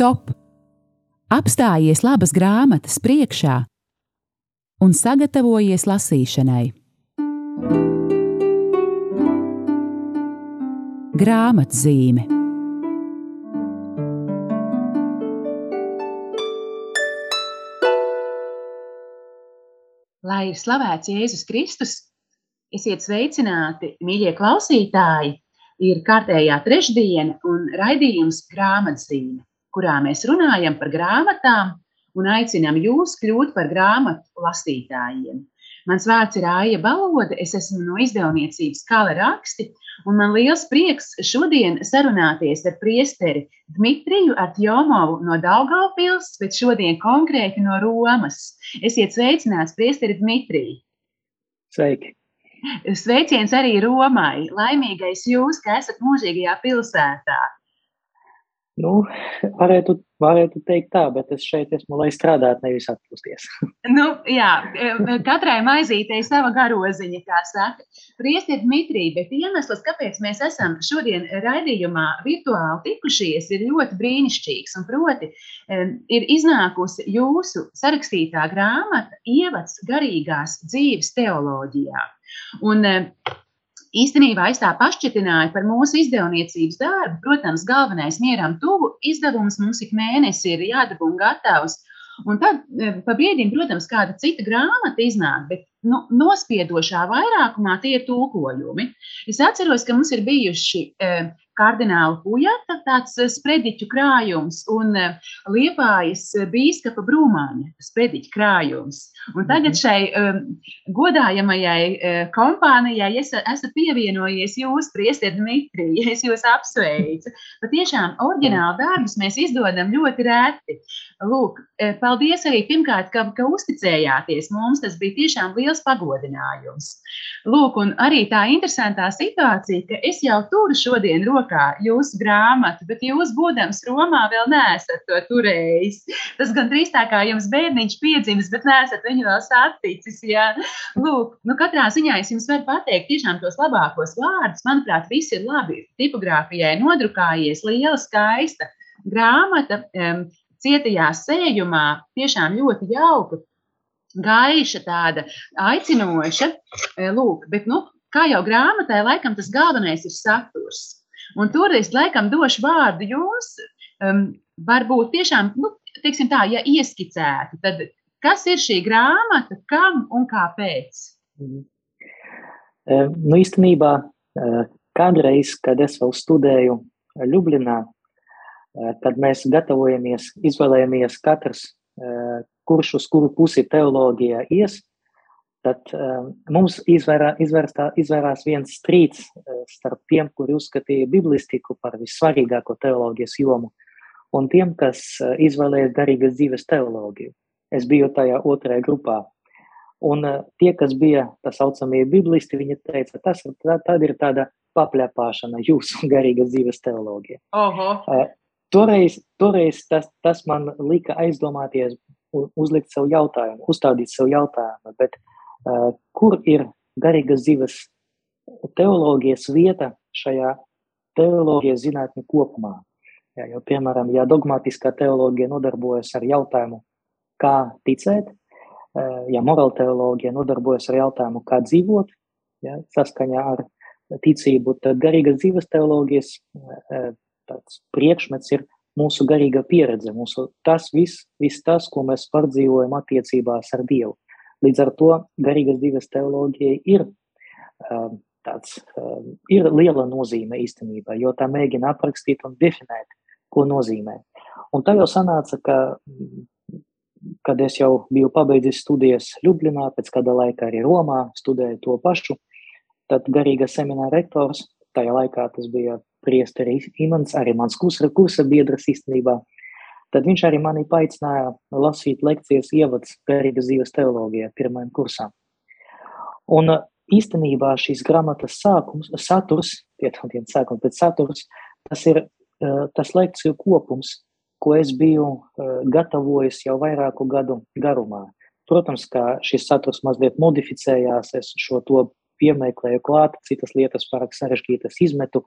stop! Apstājies labas grāmatas priekšā un sagatavojies lasīšanai. Grāmatzīme Lai ir slavēts Jēzus Kristus, esiet sveicināti, mīļie klausītāji! Ir kārtējā trešdiena un raidījums grāmatzīme, kurā mēs runājam par grāmatām un aicinām jūs kļūt par grāmatu lasītājiem. Mans vārds ir Aija Balode, es esmu no izdevniecības Kala raksti, un man liels prieks šodien sarunāties ar priesteri Dmitriju Artjomovu no Daugavpils, bet šodien konkrēti no Romas. Esiet sveicināts, priesteri Dmitriju! Sveiki! Sveiciens arī Romai! Laimīgais jūs, ka esat mūžīgajā pilsētā! Nu, varētu, varētu teikt tā, bet es šeit esmu, lai strādātu, nevis atpūsties. nu, jā, katrai maizītei sava garoziņa, kā saka. Priesti Dmitrija, bet iemesls, kāpēc mēs esam šodien raidījumā virtuāli tikušies, ir ļoti brīnišķīgs. Un proti, ir iznākusi jūsu sarakstītā grāmata Ievads garīgās dzīves teoloģijā. Un īstenībā es tā pašķitināju par mūsu izdevniecības darbu. Protams, galvenais mieram tuvu izdevums mums ik mēnesi ir jādabū un gatavs. Un tad e, pa brīdim, protams, kāda cita grāmata iznāk, bet nu, nospiedošā vairākumā tie ir tulkojumi. Es atceros, ka mums ir bijuši e, kardināla Pujata, tāds eh, sprediķu krājums, un eh, Liepājas eh, bīskapa Brūmāņa sprediķu krājums. Un tagad mhm. šai um, godājamajai kompānijai es, esat pievienojies jūs, priestiet Dmitrija, es jūs apsveicu. Patiešām oriģinālu darbus mēs izdodam ļoti reti. Lūk, paldies arī pirmkārt, ka, ka uzticējāties mums, tas bija tiešām liels pagodinājums. Lūk, un arī tā interesantā situācija, ka es jau turu šodien rokā rokā jūsu grāmatu, bet jūs, būdams Romā, vēl neesat to turējis. Tas gan drīz tā kā jums bērniņš piedzimis, bet neesat viņu vēl saticis. Jā. Lūk, nu katrā ziņā es jums varu pateikt tiešām tos labākos vārdus. Manuprāt, viss ir labi. Tipogrāfijai nodrukājies liela, skaista grāmata. Um, cietajā sējumā tiešām ļoti jauka, gaiša, tāda aicinoša. Lūk, bet, nu, kā jau grāmatai, laikam tas galvenais ir saturs. Un tur es laikam došu vārdu jums. Um, varbūt tiešām, nu, teiksim tā, ja ieskicētu, tad kas ir šī grāmata, kam un kāpēc? Mm. Nu, īstenībā, uh, kādreiz, kad es vēl studēju Ljublinā, uh, kad mēs gatavojamies, izvēlējamies katrs, kurš uz kuru pusi teoloģijā ies, tad um, mums izvērā, izvērstā, izvērās viens strīds uh, starp tiem, kuri uzskatīja biblistiku par vissvarīgāko teoloģijas jomu, un tiem, kas uh, izvēlējās garīgas dzīves teoloģiju. Es biju tajā otrajā grupā. Un uh, tie, kas bija tā saucamie biblisti, viņi teica, tas tā, tad ir tāda papļāpāšana jūsu garīgas dzīves teoloģija. Uh, toreiz toreiz tas, tas man lika aizdomāties uzlikt sev jautājumu, uzstādīt sev jautājumu, bet uh, Eh, kur ir garīgas dzīves teoloģijas vieta šajā teoloģijas zinātnē kopumā. Ja, jo, piemēram, ja dogmatiskā teoloģija nodarbojas ar jautājumu, kā ticēt, eh, ja morāla teoloģija nodarbojas ar jautājumu, kā dzīvot, ja, saskaņā ar ticību, tad garīgas dzīves teoloģijas eh, priekšmets ir mūsu garīga pieredze, mūsu tas viss, viss tas, ko mēs pārdzīvojam attiecībās ar Dievu. Līdz ar to garīgas dzīves teoloģija ir um, tāds, um, ir liela nozīme īstenībā, jo tā mēģina aprakstīt un definēt, ko nozīmē. Un tā jau sanāca, ka, kad es jau biju pabeidzis studijas Ljublinā, pēc kāda laika arī Romā studēju to pašu, tad garīga semināra rektors, tajā laikā tas bija priesteris Imants, arī mans kursa, kursa biedrs īstenībā, Tad viņš arī mani paaicināja lasīt lekcijas ievads garīgas dzīves teoloģijā pirmajam kursam. Un īstenībā šīs grāmatas sākums, saturs, pietodiet sākums, bet saturs, tas ir tas lekciju kopums, ko es biju gatavojis jau vairāku gadu garumā. Protams, ka šis saturs mazliet modificējās, es šo to piemeklēju klāt, citas lietas pārāk sarežģītas izmetu,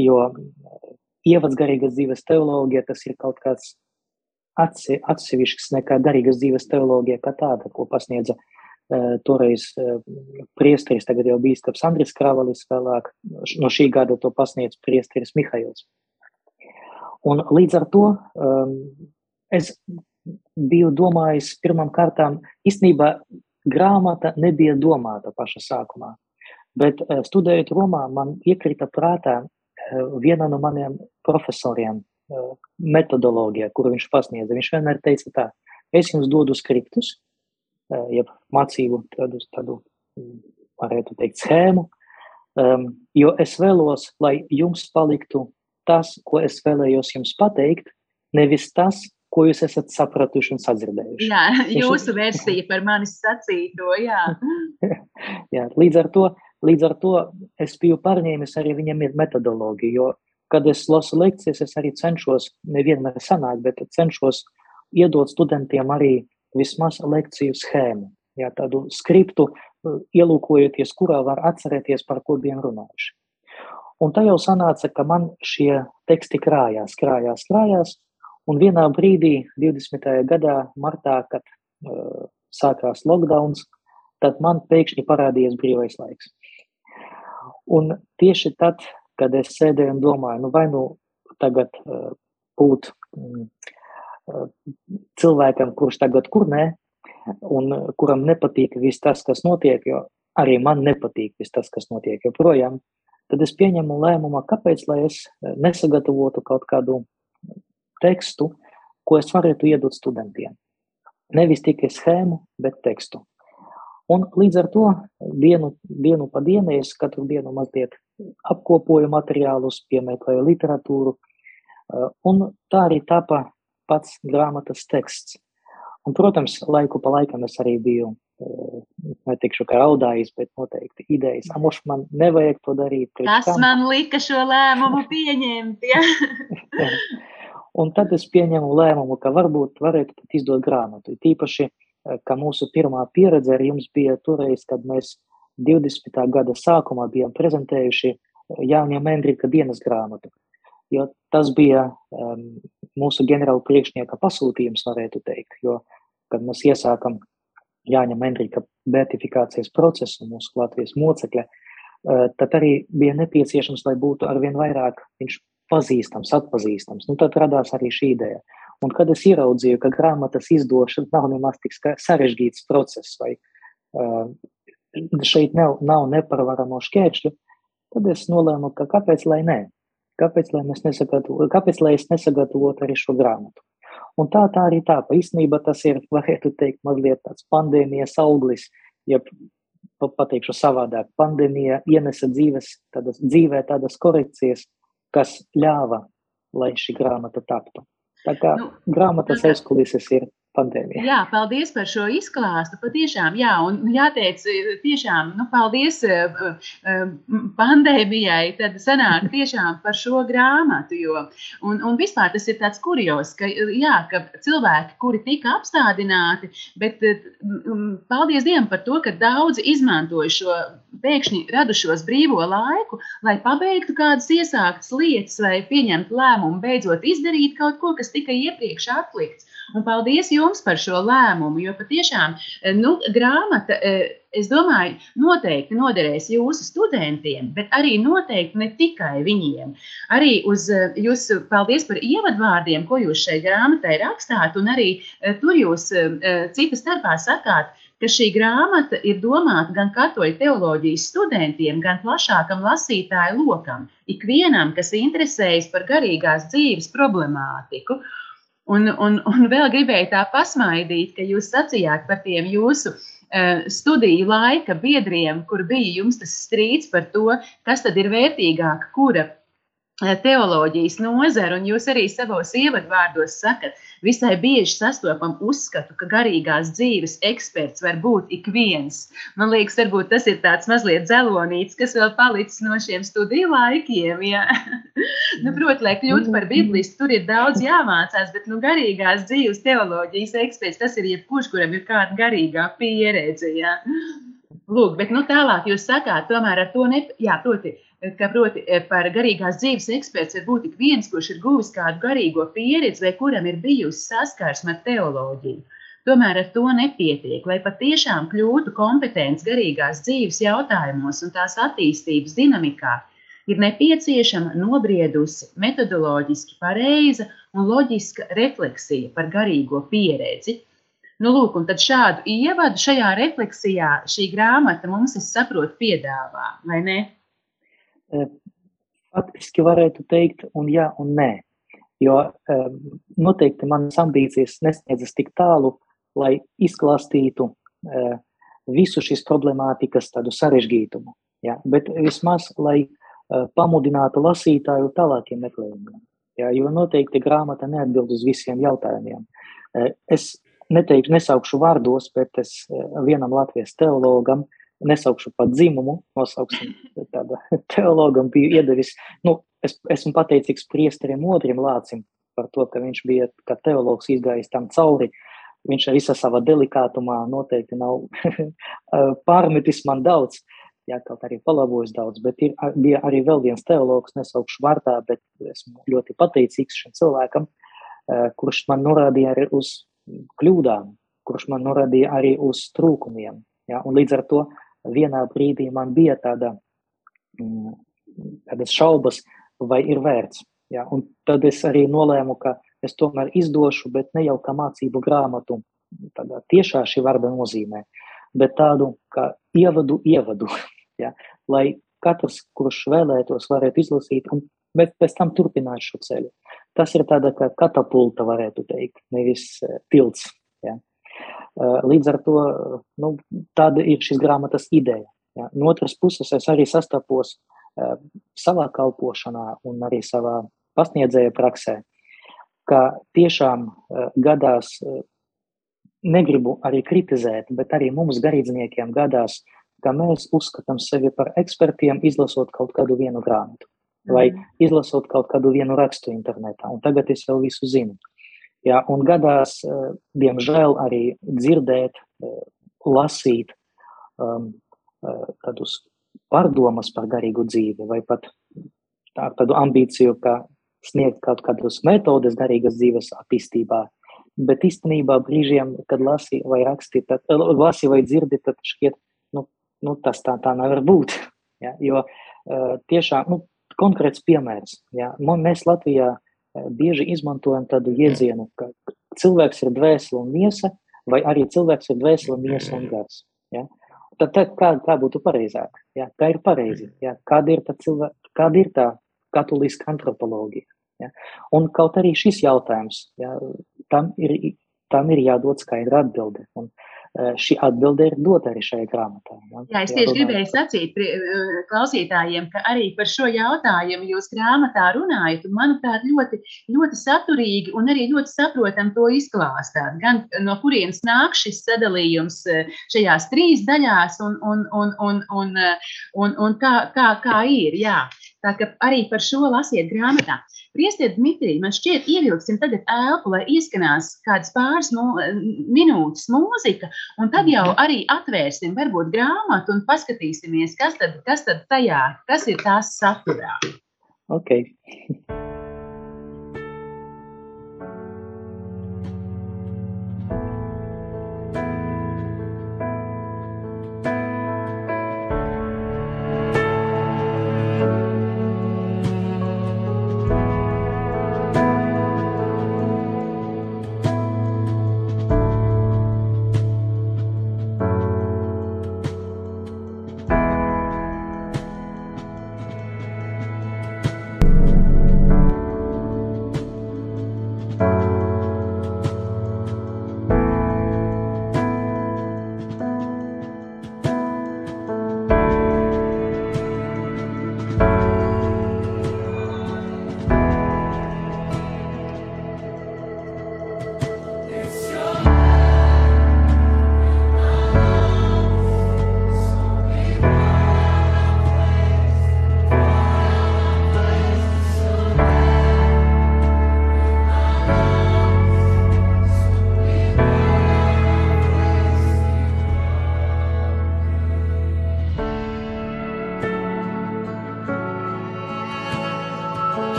jo ievads garīgas dzīves teoloģija tas ir kaut kāds atsevišķs nekā garīgas dzīves teoloģija kā tāda, ko pasniedza uh, toreiz uh, priesteris, tagad jau bīskaps Andris Kravalis, vēlāk no šī gada to pasniedz priesteris Mihails. Un līdz ar to um, es biju domājis pirmām kārtām, īstenībā grāmata nebija domāta paša sākumā, bet uh, studējot Romā, man iekrita prātā viena no maniem profesoriem, metodoloģija, kuru viņš pasniedza. Viņš vienmēr teica tā, es jums dodu skriptus, jeb mācību tādu, tādu varētu teikt, schēmu, um, jo es vēlos, lai jums paliktu tas, ko es vēlējos jums pateikt, nevis tas, ko jūs esat sapratuši un sadzirdējuši. Jā, jūsu versija par manis sacīto, jā. jā, līdz ar to, līdz ar to es biju pārņēmis arī viņam metodoloģiju, jo kad es lasu lekcijas, es arī cenšos, nevienmēr sanāk, bet cenšos iedot studentiem arī vismaz lekciju schēmu, jā, tādu skriptu, ielūkojoties, kurā var atcerēties, par ko bijām runājuši. Un tā jau sanāca, ka man šie teksti krājās, krājās, krājās, un vienā brīdī, 20. gadā, martā, kad uh, sākās lockdowns, tad man pēkšņi parādījās brīvais laiks. Un tieši tad kad es sēdēju un domāju, nu vai nu tagad uh, būt uh, cilvēkam, kurš tagad kur nē, un kuram nepatīk viss tas, kas notiek, jo arī man nepatīk viss tas, kas notiek joprojām, tad es pieņemu lēmumu, kāpēc, lai es nesagatavotu kaut kādu tekstu, ko es varētu iedot studentiem. Nevis tikai schēmu, bet tekstu. Un līdz ar to dienu, dienu pa dienai es katru dienu mazliet apkopoju materiālus, piemeklēju literatūru, eh, un tā arī tapa pats grāmatas teksts. Un, protams, laiku pa laikam es arī biju, eh, netikšu kā raudājis, bet noteikti idejas, amoš man nevajag to darīt. Kas tam. man lika šo lēmumu pieņemt? Ja? un tad es pieņemu lēmumu, ka varbūt varētu pat izdot grāmatu. Tīpaši uh, ka mūsu pirmā pieredze ar jums bija toreiz, kad mēs 20. gada sākumā bijām prezentējuši Jāņa Mendrika dienas grāmatu. Jo tas bija um, mūsu ģenerāla priekšnieka pasūtījums, varētu teikt. Jo, kad mēs iesākam Jāņa Mendrika beatifikācijas procesu mūsu Latvijas mocekļa, uh, tad arī bija nepieciešams, lai būtu arvien vairāk viņš pazīstams, atpazīstams. Nu, tad radās arī šī ideja. Un kad es ieraudzīju, ka grāmatas izdošana nav nemaz tik sarežģīts process, vai uh, šeit nav, nav neparvaramo šķēršļu, tad es nolēmu, ka kāpēc lai nē? Kāpēc lai, kāpēc, lai es nesagatavotu arī šo grāmatu? Un tā, tā arī tā, pa īstenībā tas ir, varētu teikt, mazliet tāds pandēmijas auglis, ja pateikšu savādāk, pandēmija ienesa dzīves, tādas, dzīvē tādas korekcijas, kas ļāva, lai šī grāmata taptu. Tā kā nu, grāmatas aizkulises ir pandēmija. Jā, paldies par šo izklāstu. Patiešām, jā, un jāteic, tiešām, nu, paldies uh, uh, pandēmijai. Tad sanāk tiešām par šo grāmatu, jo, un, un vispār tas ir tāds kurjos, ka, jā, ka cilvēki, kuri tika apstādināti, bet um, paldies Dievam par to, ka daudzi izmantoja šo pēkšņi radušos brīvo laiku, lai pabeigtu kādas iesāktas lietas vai pieņemtu lēmumu, beidzot izdarīt kaut ko, kas tika iepriekš atlikts. Un paldies jums par šo lēmumu, jo patiešām nu, grāmata, es domāju, noteikti noderēs jūsu studentiem, bet arī noteikti ne tikai viņiem. Arī uz jūsu paldies par ievadvārdiem, ko jūs šai grāmatai rakstāt, un arī tur jūs citas starpā sakāt, ka šī grāmata ir domāta gan katoļu teoloģijas studentiem, gan plašākam lasītāju lokam, ikvienam, kas interesējas par garīgās dzīves problemātiku. Un, un, un vēl gribēju tā pasmaidīt, ka jūs sacījāt par tiem jūsu uh, studiju laika biedriem, kur bija jums tas strīds par to, kas tad ir vērtīgāk, kura teoloģijas nozara, un jūs arī savos ievadvārdos sakat, Visai bieži sastopam uzskatu, ka garīgās dzīves eksperts var būt ik viens. Man liekas, varbūt tas ir tāds mazliet dzelonīts, kas vēl palicis no šiem studiju laikiem. Ja? nu, Protams, lai kļūtu par biblistu, tur ir daudz jāmācās, bet nu, garīgās dzīves teoloģijas eksperts tas ir jebkurš, kuram ir kāda garīgā pieredze. Ja? Lūk, bet nu, tālāk jūs sakāt, tomēr ar to ne, jā, proti, ka proti, par garīgās dzīves eksperts var būt tik viens, kurš ir guvis kādu garīgo pieredzi vai kuram ir bijusi saskarsme ar teoloģiju. Tomēr ar to nepietiek, lai patiešām kļūtu kompetents garīgās dzīves jautājumos un tās attīstības dinamikā. Ir nepieciešama nobriedusi, metodoloģiski pareiza un loģiska refleksija par garīgo pieredzi. Nu, lūk, un tad šādu ievadu šajā refleksijā šī grāmata mums, es saprotu, piedāvā, vai ne? Faktiski varētu teikt, un jā, un nē. Jo noteikti manas ambīcijas nesniedzas tik tālu, lai izklāstītu uh, visu šīs problemātikas tādu sarežģītumu. Ja? Bet vismaz, lai uh, pamudinātu lasītāju tālākiem meklējumiem. Ja? Jo noteikti grāmata neatbild uz visiem jautājumiem. Uh, es neteikšu, nesaukšu vārdos, bet es uh, vienam Latvijas teologam nesaukšu pat dzimumu, nosauksim tāda teologam biju iedevis, nu, es esmu pateicīgs priesterim otrim lācim par to, ka viņš bija kā teologs izgājis tam cauri, viņš ar visā savā delikātumā noteikti nav pārmetis man daudz, jā, kaut arī palabojis daudz, bet ir, bija arī vēl viens teologs, nesaukšu vārdā, bet esmu ļoti pateicīgs šim cilvēkam, kurš man norādīja arī uz kļūdām, kurš man norādīja arī uz trūkumiem. Jā, un līdz ar to vienā brīdī man bija tāda, mm, tādas šaubas, vai ir vērts. Jā, un tad es arī nolēmu, ka es tomēr izdošu, bet ne jau kā mācību grāmatu, tādā tiešā šī vārda nozīmē, bet tādu kā ievadu, ievadu, ja, lai katrs, kurš vēlētos, varētu izlasīt un pēc tam turpināt šo ceļu. Tas ir tāda kā katapulta, varētu teikt, nevis uh, tilts. Ja. Līdz ar to nu, tāda ir šīs grāmatas ideja. Ja. No otras puses, es arī sastapos savā kalpošanā un arī savā pasniedzēja praksē, ka tiešām gadās, negribu arī kritizēt, bet arī mums garīdzniekiem gadās, ka mēs uzskatām sevi par ekspertiem, izlasot kaut kādu vienu grāmatu vai izlasot kaut kādu vienu rakstu internetā, un tagad es jau visu zinu. Jā, un gadās, uh, diemžēl, arī dzirdēt, uh, lasīt um, uh, tādus pārdomas par garīgu dzīvi vai pat tā, tādu ambīciju, ka sniegt kaut kādas metodes garīgas dzīves attīstībā. Bet īstenībā brīžiem, kad lasi vai raksti, tad eh, lasi vai dzirdi, tad šķiet, nu, nu tas tā, tā nevar būt. Ja? Jo tiešām, nu, konkrēts piemērs. Ja? Mēs Latvijā bieži izmantojam tādu iedzienu, ka cilvēks ir dvēsele un miesa, vai arī cilvēks ir dvēsele, miesa un gars. Ja? Tad, tad kā, kā būtu pareizāk? Ja? Kā ir pareizi? Ja? Kāda ir tā, cilvēka, kāda ir tā katoliska antropoloģija? Ja? Un kaut arī šis jautājums, ja, tam, ir, tam ir jādod skaidra atbilde. Un, uh, šī atbilde ir dota arī šajā grāmatā. Ja? Jā, es tieši gribēju sacīt klausītājiem, ka arī par šo jautājumu jūs grāmatā runājat, un manuprāt, ļoti, ļoti saturīgi un arī ļoti saprotam to izklāstāt. Gan no kurienes nāk šis sadalījums šajās trīs daļās un, un, un, un, un, un, un kā, kā, kā ir. Jā. Tā kā arī par šo lasiet grāmatā. Priestiet, Dmitrij, man šķiet, ievilksim tagad elpu, lai ieskanās kādas pāris no, minūtes mūzika, un tad jau arī atvērsim varbūt grāmatu un paskatīsimies, kas tad, kas tad tajā, kas ir tās saturā. Okay.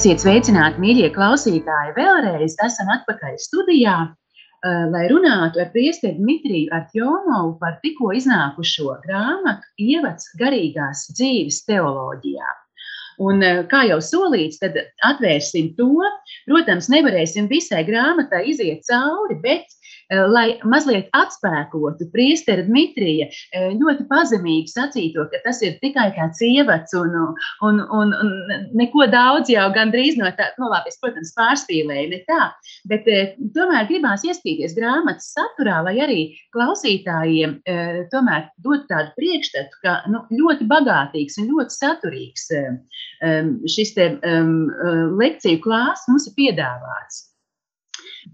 Esiet sveicināti, mīļie klausītāji! Vēlreiz esam atpakaļ studijā, eh, lai runātu ar priesteri Dmitriju Artjomovu par tikko iznākušo grāmatu Ievads garīgās dzīves teoloģijā. Un, eh, kā jau solīts, tad atvērsim to. Protams, nevarēsim visai grāmatai iziet cauri, bet lai mazliet atspēkotu priestera Dmitrija eh, ļoti pazemīgi sacīto, ka tas ir tikai tāds ievads un, un, un, un neko daudz jau gandrīz no tā, nu labi, es, protams, pārspīlēju, ne tā, bet eh, tomēr gribās iestīties grāmatas saturā, lai arī klausītājiem tomēr dot tādu priekšstatu, ka nu, ļoti bagātīgs un ļoti saturīgs šis te um, lekciju klāsts mums ir piedāvāts.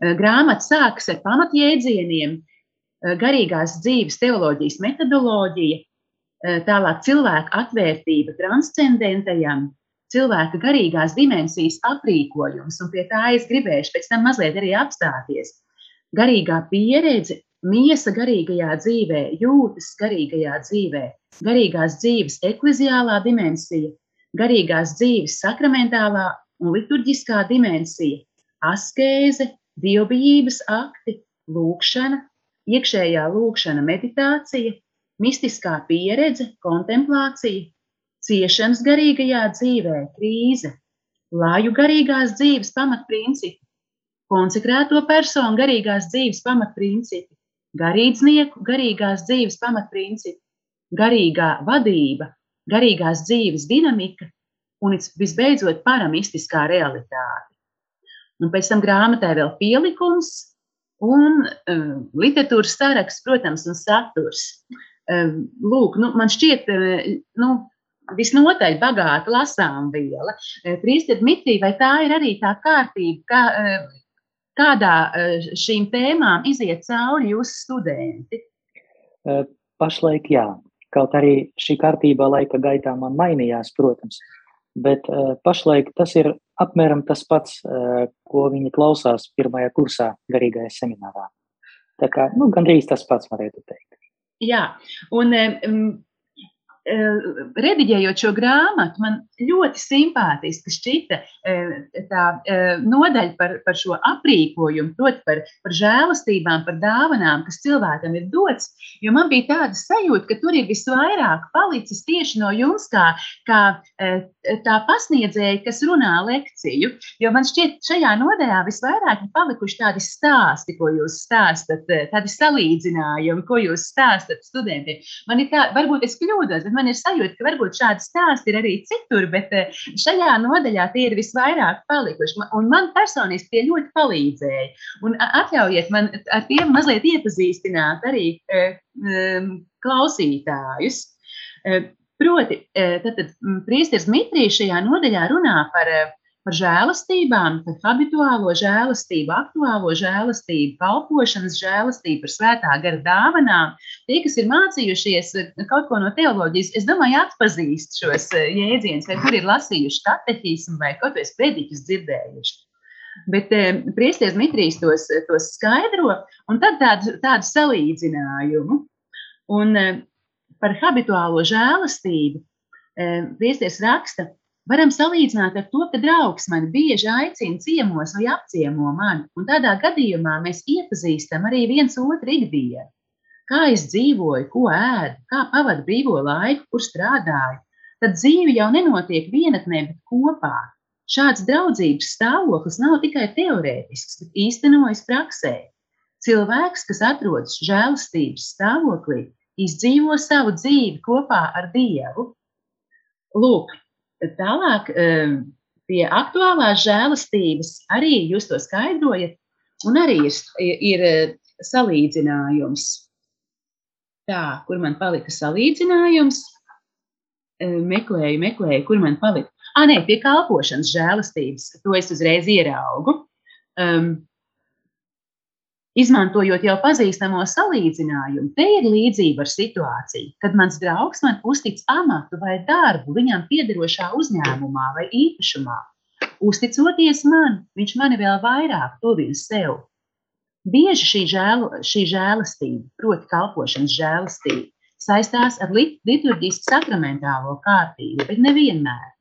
Eh, grāmata sākas ar pamatjēdzieniem, eh, garīgās dzīves teoloģijas metodoloģija, eh, tālāk cilvēka atvērtība transcendentajam, cilvēka garīgās dimensijas aprīkojums, un pie tā es gribēšu pēc tam mazliet arī apstāties. Garīgā pieredze, miesa garīgajā dzīvē, jūtas garīgajā dzīvē, garīgās dzīves ekleziālā dimensija, garīgās dzīves sakramentālā un liturģiskā dimensija, askēze, dievbijības akti, lūkšana, iekšējā lūkšana, meditācija, mistiskā pieredze, kontemplācija, ciešanas garīgajā dzīvē, krīze, lāju garīgās dzīves pamatprincipi, konsekrēto personu garīgās dzīves pamatprincipi, garīdznieku garīgās dzīves pamatprincipi, garīgā vadība, garīgās dzīves dinamika un visbeidzot paramistiskā realitāte. Un pēc tam grāmatai vēl pielikums un um, literatūras saraksts, protams, un saturs. Um, lūk, nu, man šķiet, uh, nu, visnotaļ bagāta lasām viela. Uh, Priester Dmitrī, vai tā ir arī tā kārtība, kā, uh, kādā uh, šīm tēmām iziet cauri jūsu studenti? Uh, pašlaik jā. Kaut arī šī kārtība laika gaitā man mainījās, protams. Bet uh, pašlaik tas ir apmēram tas pats, uh, ko viņi klausās pirmajā kursā garīgajā seminārā. Tā kā, nu, gandrīz tas pats varētu teikt. Jā, un um, rediģējot šo grāmatu, man ļoti simpātiski šķita tā nodaļa par, par šo aprīkojumu, proti, par, par žēlastībām, par dāvanām, kas cilvēkam ir dots. Jo man bija tāda sajūta, ka tur ir visvairāk palicis tieši no jums, kā, kā tā pasniedzēja, kas runā lekciju. Jo man šķiet, šajā nodaļā visvairāk ir palikuši tādi stāsti, ko jūs stāstat, tādi salīdzinājumi, ko jūs stāstat studentiem. Man ir tā, varbūt es kļūdos, bet man ir sajūta, ka varbūt šādi stāsti ir arī citur, bet eh, šajā nodaļā tie ir visvairāk palikuši. Un man personiski tie ļoti palīdzēja. Un atļaujiet man ar tiem mazliet iepazīstināt arī um, klausītājus. Proti, tad, tad Priesteris Dmitrijs šajā nodaļā runā par par žēlastībām, par habituālo žēlastību, aktuālo žēlastību, kalpošanas žēlastību, par svētā gara dāvanām. Tie, kas ir mācījušies eh, kaut ko no teoloģijas, es domāju, atpazīst šos eh, jēdzienus, vai kur ir lasījuši katehismu vai kaut kādus prediķus dzirdējuši. Bet e, priesteris Dmitrijs tos, tos skaidro, un tad tādu, tādu salīdzinājumu. Un e, par habituālo žēlastību priesteris raksta, Varam salīdzināt ar to, ka draugs mani bieži aicina ciemos vai apciemo mani, un tādā gadījumā mēs iepazīstam arī viens otru ikdienu. Kā es dzīvoju, ko ēdu, kā pavadu brīvo laiku, kur strādāju, tad dzīve jau nenotiek vienatnē, bet kopā. Šāds draudzības stāvoklis nav tikai teorētisks, bet īstenojas praksē. Cilvēks, kas atrodas žēlastības stāvoklī, izdzīvo savu dzīvi kopā ar Dievu. Lūk, Tālāk ehm, pie aktuālās žēlastības arī jūs to skaidrojat, un arī ir, ir eh, salīdzinājums. Tā, kur man palika salīdzinājums? Ehm, meklēju, meklēju, kur man palika. Ah, nē, pie kalpošanas žēlastības. To es uzreiz ieraugu. Um, Izmantojot jau pazīstamo salīdzinājumu, te ir līdzība ar situāciju, kad mans draugs man uztic amatu vai darbu viņam piederošā uzņēmumā vai īpašumā. Uzticoties man, viņš mani vēl vairāk tuvina sev. Bieži šī, žēl, šī žēlastība, proti, kalpošanas žēlastība, saistās ar liturģisku sakramentālo kārtību, bet nevienmēr.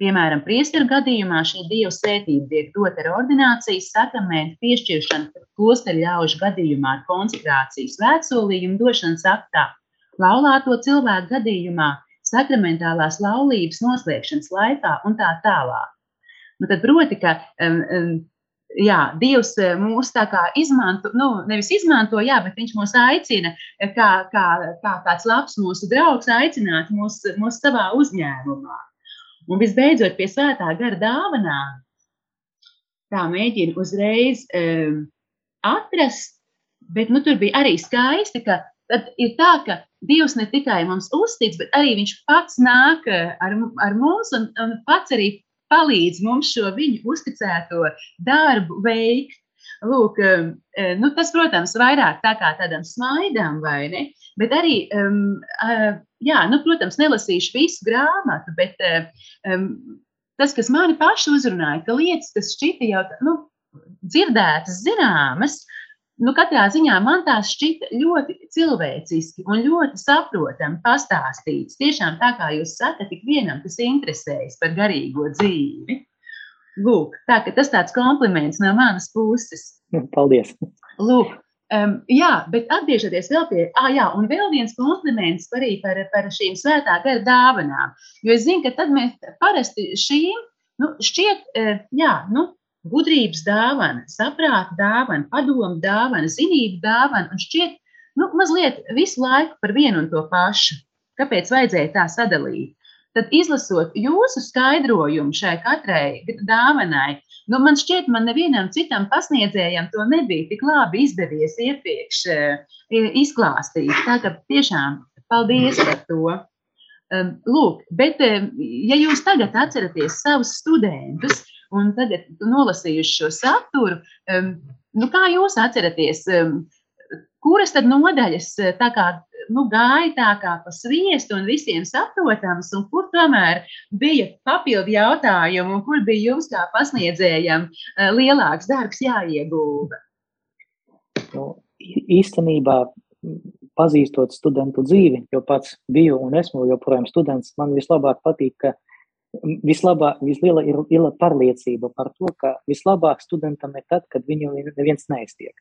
Piemēram, priesteru gadījumā šī dieva svētība tiek dota ar ordinācijas sakramentu piešķiršanu klosteru ļaužu gadījumā ar konsekrācijas svētsolījumu došanas aktā, laulāto cilvēku gadījumā sakramentālās laulības noslēgšanas laikā un tā tālāk. Nu, tad, proti, ka um, um, jā, Dievs mūs tā kā izmanto, nu, nevis izmanto, jā, bet viņš mūs aicina, kā, kā, kā tāds labs mūsu draugs, aicināt mūs, mūs savā uzņēmumā. Un visbeidzot, pie svētā gara dāvanām, tā mēģina uzreiz um, atrast, bet nu, tur bija arī skaisti, ka tad ir tā, ka Dievs ne tikai mums uztic, bet arī viņš pats nāk ar, ar mums un, un pats arī palīdz mums šo viņu uzticēto darbu veikt. Lūk, eh, nu, tas, protams, vairāk tā kā tādam smaidam, vai ne? Bet arī, um, jā, nu, protams, nelasīšu visu grāmatu, bet um, tas, kas mani paši uzrunāja, ka lietas, kas šķita jau nu, dzirdētas, zināmas, nu, katrā ziņā man tās šķita ļoti cilvēciski un ļoti saprotami pastāstīts. Tiešām tā kā jūs sakat, ik vienam, kas interesējas par garīgo dzīvi. Lūk, tā, tas tāds kompliments no manas puses. Paldies! Lūk, um, jā, bet atgriežoties vēl pie, ah, jā, un vēl viens kompliments arī par, par šīm svētā gara dāvanām. Jo es zinu, ka tad mēs parasti šīm, nu, šķiet, jā, nu, gudrības dāvana, saprāta dāvana, padomu dāvana, zinību dāvana un šķiet, nu, mazliet visu laiku par vienu un to pašu. Kāpēc vajadzēja tā sadalīt? Tad, izlasot jūsu skaidrojumu šai katrai dāvanai, nu, man šķiet, man nevienam citam pasniedzējam to nebija tik labi izdevies iepriekš izklāstīt. Tā kā tiešām paldies par to. Lūk, bet ja jūs tagad atceraties savus studentus, un tagad nolasījuši šo saturu, nu, kā jūs atceraties, kuras tad nodaļas tā kā nu, gāja tā kā pa sviestu un visiem saprotams, un kur tomēr bija papildu jautājumu, un kur bija jums kā pasniedzējam lielāks darbs jāiegūda? Nu, īstenībā, pazīstot studentu dzīvi, jo pats biju un esmu joprojām students, man vislabāk patīk, ka vislabāk, visliela ir, ir pārliecība par to, ka vislabāk studentam ir tad, kad viņu neviens neiztiek.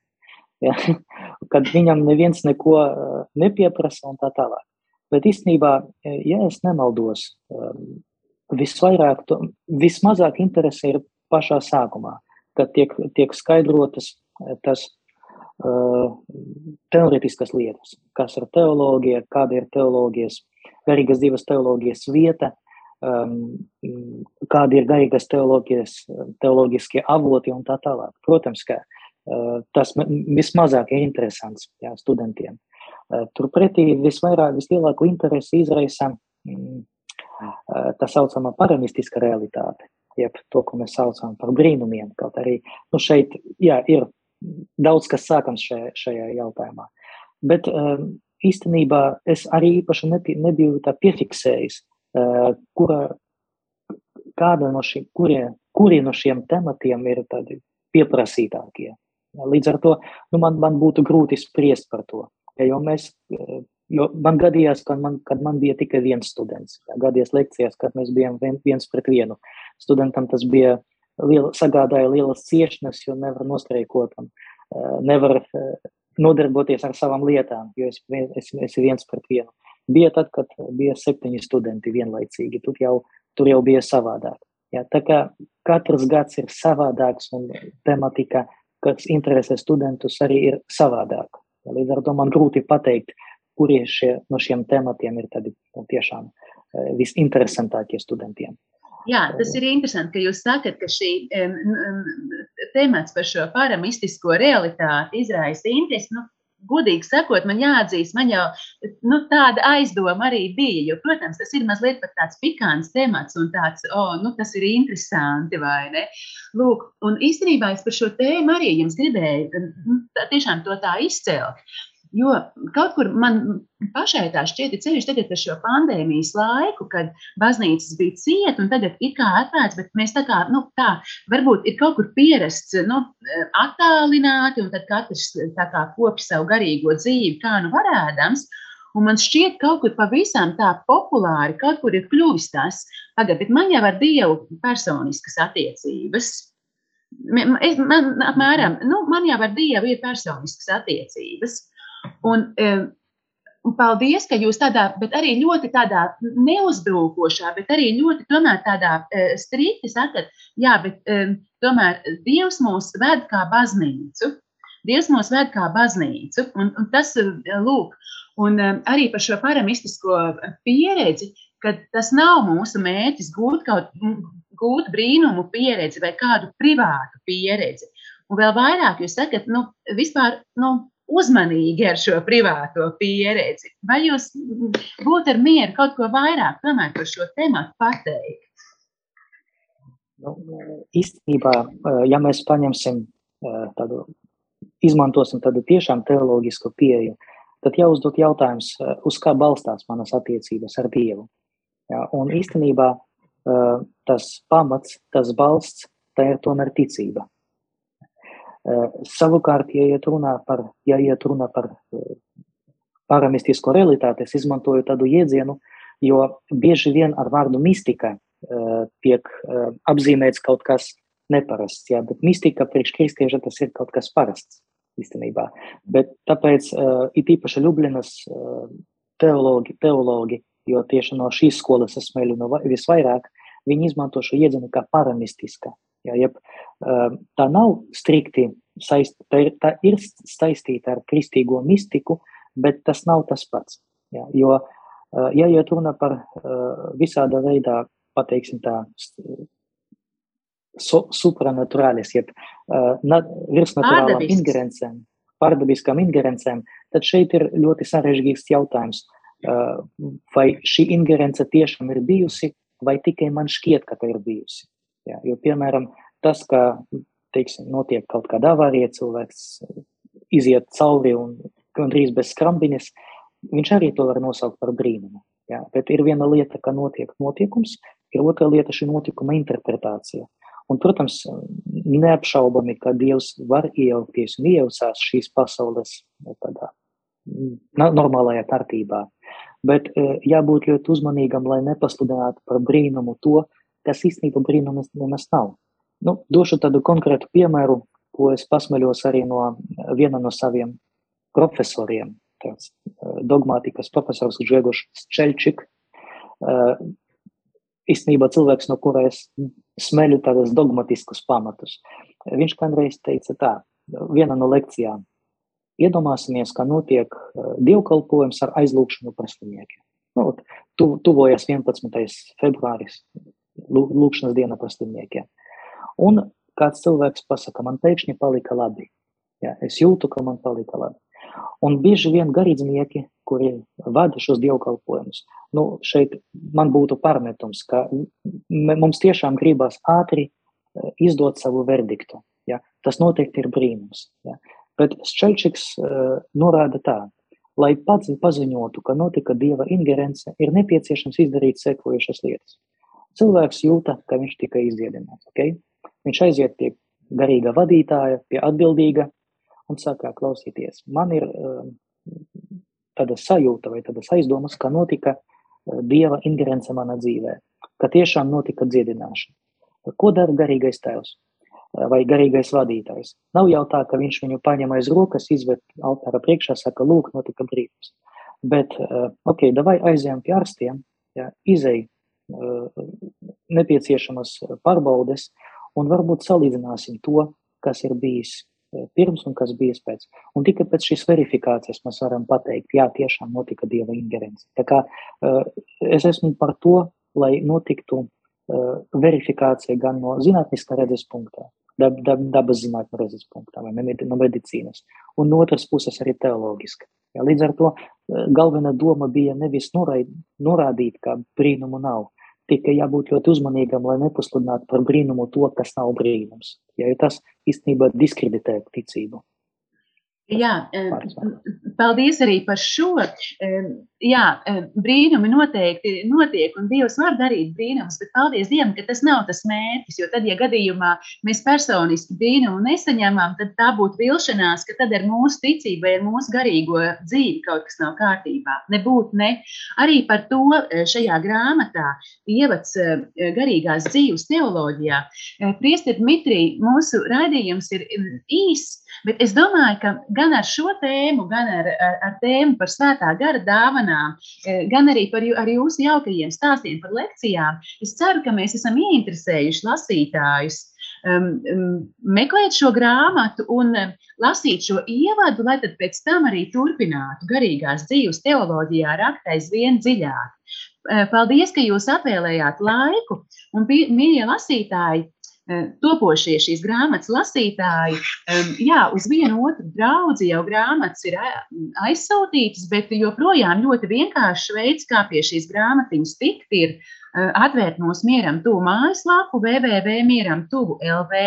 Ja? Kad viņam neviens neko uh, nepieprasa un tā tālāk. Bet īstenībā, ja es nemaldos, um, visvairāk, to, vismazāk interese ir pašā sākumā, kad tiek, tiek skaidrotas tas uh, teoretiskas lietas, kas ir teoloģija, kāda ir teoloģijas, garīgas divas teoloģijas vieta, um, kādi ir garīgas teoloģijas, teoloģiskie avoti un tā tālāk. Protams, ka tas vismazāk ir interesants jā, studentiem. Turpretī visvairāk, vislielāko interesi izraisa mm, tā saucamā paramistiska realitāte, jeb to, ko mēs saucam par brīnumiem. Kaut arī nu, šeit jā, ir daudz kas sākams šajā, šajā jautājumā. Bet īstenībā es arī īpaši nebiju tā piefiksējis kura, kāda no šiem, kurie, kuri no šiem tematiem ir tādi pieprasītākie. Līdz ar to nu, man, man būtu grūti spriest par to. Jo mēs, jo man gadījās, kad man, kad man bija tikai viens students. Ja, gadījās lekcijās, kad mēs bijām vien, viens pret vienu. Studentam tas bija liela, sagādāja lielas ciešanas, jo nevar nostreikot un nevar nodarboties ar savām lietām, jo es, es, es viens pret vienu. Bija tad, kad bija septiņi studenti vienlaicīgi. Tur jau, tur jau bija savādāk. Ja, tā kā katrs gads ir savādāks un tematika, kas interesē studentus, arī ir savādāk. Līdz ar to man grūti pateikt, kurie šie, no šiem tematiem ir tādi nu, tiešām eh, visinteresantākie studentiem. Jā, tas ir interesanti, ka jūs sakat, ka šī um, temats par šo paramistisko realitāti izraisa interesi. Nu, godīgi sakot, man jāatzīst, man jau nu, tāda aizdoma arī bija. Jo, protams, tas ir mazliet tāds pikants temats, un tāds, oh, nu, tas ir interesanti, vai ne? Lūk, un īstenībā es par šo tēmu arī jums gribēju nu, tā, tiešām to tā izcelt. Jo kaut kur man pašai tā šķiet, ceļš tagad ar šo pandēmijas laiku, kad baznīcas bija cieta un tagad ir kā atvērts, bet mēs tā kā, nu, tā, varbūt ir kaut kur pierasts, nu, attālināti un tad katrs tā kā kopi savu garīgo dzīvi, kā nu varēdams. Un man šķiet, ka kaut kur pavisam tā populāri, kaut kur ir kļuvis tas, pagaidi, bet man jau ar Dievu personiskas attiecības. Es, man, apmēram, nu, man jau ar Dievu ir personiskas attiecības. Un, un paldies, ka jūs tādā, bet arī ļoti tādā neuzbrukošā, bet arī ļoti tomēr tādā strikti sakat, jā, bet tomēr Dievs mūs ved kā baznīcu. Dievs mūs ved kā baznīcu, un, un tas, lūk, Un um, arī par šo paramistisko pieredzi, ka tas nav mūsu mērķis gūt kaut gūt brīnumu pieredzi vai kādu privātu pieredzi. Un vēl vairāk jūs sakat, nu, vispār, nu, uzmanīgi ar šo privāto pieredzi. Vai jūs būtu ar mieru kaut ko vairāk par šo tematu pateikt? Nu, īstenībā, ja mēs paņemsim tādu, izmantosim tādu tiešām teoloģisku pieeju, tad jāuzdod jautājums, eh, uz kā balstās manas attiecības ar Dievu. Ja, un īstenībā eh, tas pamats, tas balsts, tā ir tomēr ticība. Eh, savukārt, ja iet runā par, ja iet runā par paramistisko realitāti, es izmantoju tādu jēdzienu, jo bieži vien ar vārdu mistika tiek apzīmēts kaut kas neparasts, jā, bet mistika priekš kristieša tas ir kaut kas parasts īstenībā. Bet tāpēc it īpaši Ljubljanas teologi, teologi, jo tieši no šīs skolas es smēļu no visvairāk, viņi izmanto šo iedzinu kā paramistiska. Ja, jeb, uh, tā nav strikti saist, tā ir, saistīta ar kristīgo mistiku, bet tas nav tas pats. Ja, jo, uh, ja iet runa par uh, visāda veidā, pateiksim tā, so, supranaturālis, jeb virsnaturālām ingerencēm, pārdabiskām ingerencēm, tad šeit ir ļoti sarežģīts jautājums, vai šī ingerence tiešām ir bijusi, vai tikai man šķiet, ka tā ir bijusi. Jā, jo, piemēram, tas, ka, teiksim, notiek kaut kāda avārija, cilvēks iziet cauri un gandrīz bez skrambiņas, viņš arī to var nosaukt par brīnumu. Jā, bet ir viena lieta, ka notiek notikums, ir otra lieta šī notikuma interpretācija. Un, protams, neapšaubami, ka Dievs var iejaukties un iejausās šīs pasaules nu, tādā normālajā kārtībā. Bet e, jābūt ļoti uzmanīgam, lai nepasludinātu par brīnumu to, kas īstenībā brīnums nemaz nav. Nu, došu tādu konkrētu piemēru, ko es pasmeļos arī no viena no saviem profesoriem, tāds e, dogmātikas profesors Gžegošs Čelčik. E, īstenībā cilvēks, no kura es smeļu tādus dogmatiskus pamatus. Viņš kādreiz teica tā, viena no lekcijām. Iedomāsimies, ka notiek dievkalpojums ar aizlūkšanu par slimniekiem. Nu, tu, tuvojas 11. februāris, lūkšanas diena par slimniekiem. Un kāds cilvēks pasaka, man pēkšņi palika labi. Jā, es jūtu, ka man palika labi. Un bieži vien garīdznieki, kuri vada šos dievkalpojumus, nu, šeit man būtu pārmetums, ka mums tiešām gribas ātri e, izdot savu verdiktu. Ja? Tas noteikti ir brīnums. Ja? Bet Ščelčiks uh, norāda tā, lai pats paziņotu, ka notika dieva ingerence, ir nepieciešams izdarīt sekojušas lietas. Cilvēks jūta, ka viņš tika izdziedināts. Okay? Viņš aiziet pie garīga vadītāja, pie atbildīga, un saka, klausieties, man ir uh, tāda sajūta vai tādas aizdomas, ka notika uh, dieva ingerence manā dzīvē, ka tiešām notika dziedināšana. Ko dara garīgais tēvs uh, vai garīgais vadītājs? Nav jau tā, ka viņš viņu paņem aiz rokas, izved altāra priekšā, saka, lūk, notika brīnums. Bet, uh, ok, davai aizējām pie ārstiem, ja, izēj nepieciešamas pārbaudes un varbūt salīdzināsim to, kas ir bijis Eh, pirms un kas bija pēc. Un tikai pēc šīs verifikācijas mēs varam pateikt, jā, tiešām notika dieva ingerence. Tā kā uh, es esmu par to, lai notiktu verifikācija gan no zinātniskā redzes punktā, dab, dab, dabas zinātņu redzes punktā vai no medicīnas, un no otras puses arī teologiski. Ja, līdz ar to galvenā doma bija nevis norādīt, ka brīnumu nav, Tikai jābūt ļoti uzmanīgam, lai nepasludinātu par brīnumu to, kas nav brīnums. Ja, jo tas īstenībā diskreditē ticību. Jā, paldies arī par šo. Jā, brīnumi noteikti notiek, un Dievs var darīt brīnumus, bet paldies Dievam, ka tas nav tas mērķis. Jo tad, ja gadījumā mēs personiski brīnumu nesaņemam, tad tā būtu vilšanās, ka tad ar mūsu ticību vai ar mūsu garīgo dzīvi kaut kas nav kārtībā. Nebūtu ne. Arī par to šajā grāmatā ievads garīgās dzīves teoloģijā. Priestiet Mitrī, mūsu raidījums ir īss, bet es domāju, ka gan ar šo tēmu, gan ar, ar, ar tēmu par svētā gara dāvanām, e, gan arī par ar jūsu jaukajiem stāstiem par lekcijām, es ceru, ka mēs esam ieinteresējuši lasītājus. Um, um, meklēt šo grāmatu un um, lasīt šo ievadu, lai tad pēc tam arī turpinātu garīgās dzīves teoloģijā rakt aizvien dziļāk. Uh, paldies, ka jūs atvēlējāt laiku, un, mīļie lasītāji, Eh, topošie šīs grāmatas lasītāji, jā, uz vienu otru draugu jau grāmatas ir aizsūtītas, bet joprojām ļoti vienkāršs veids, kā pie šīs grāmatiņas tikt, ir eh, atvērt mūsu mieram tuvu mājaslapu www.mieram tuvu LV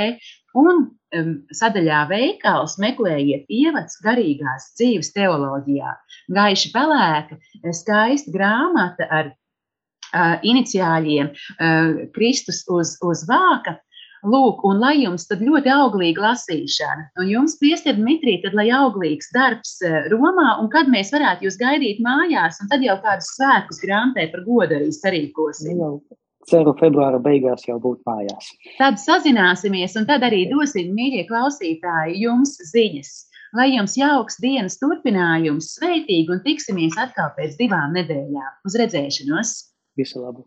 un um, sadaļā veikals meklējiet ievads garīgās dzīves teoloģijā. Gaiši pelēka, skaista grāmata ar uh, iniciāļiem uh, Kristus uz, uz vāka, Lūk, un lai jums tad ļoti auglīga lasīšana, un jums, Priester Dmitrī, tad lai auglīgs darbs eh, Romā, un kad mēs varētu jūs gaidīt mājās, un tad jau kādus svētkus grāmatē par godu arī sarīkosim. Jau ceru, februāra beigās jau būt mājās. Tad sazināsimies, un tad arī dosim, mīļie klausītāji, jums ziņas. Lai jums jauks dienas turpinājums, sveitīgi, un tiksimies atkal pēc divām nedēļām. Uz redzēšanos! Visu labu!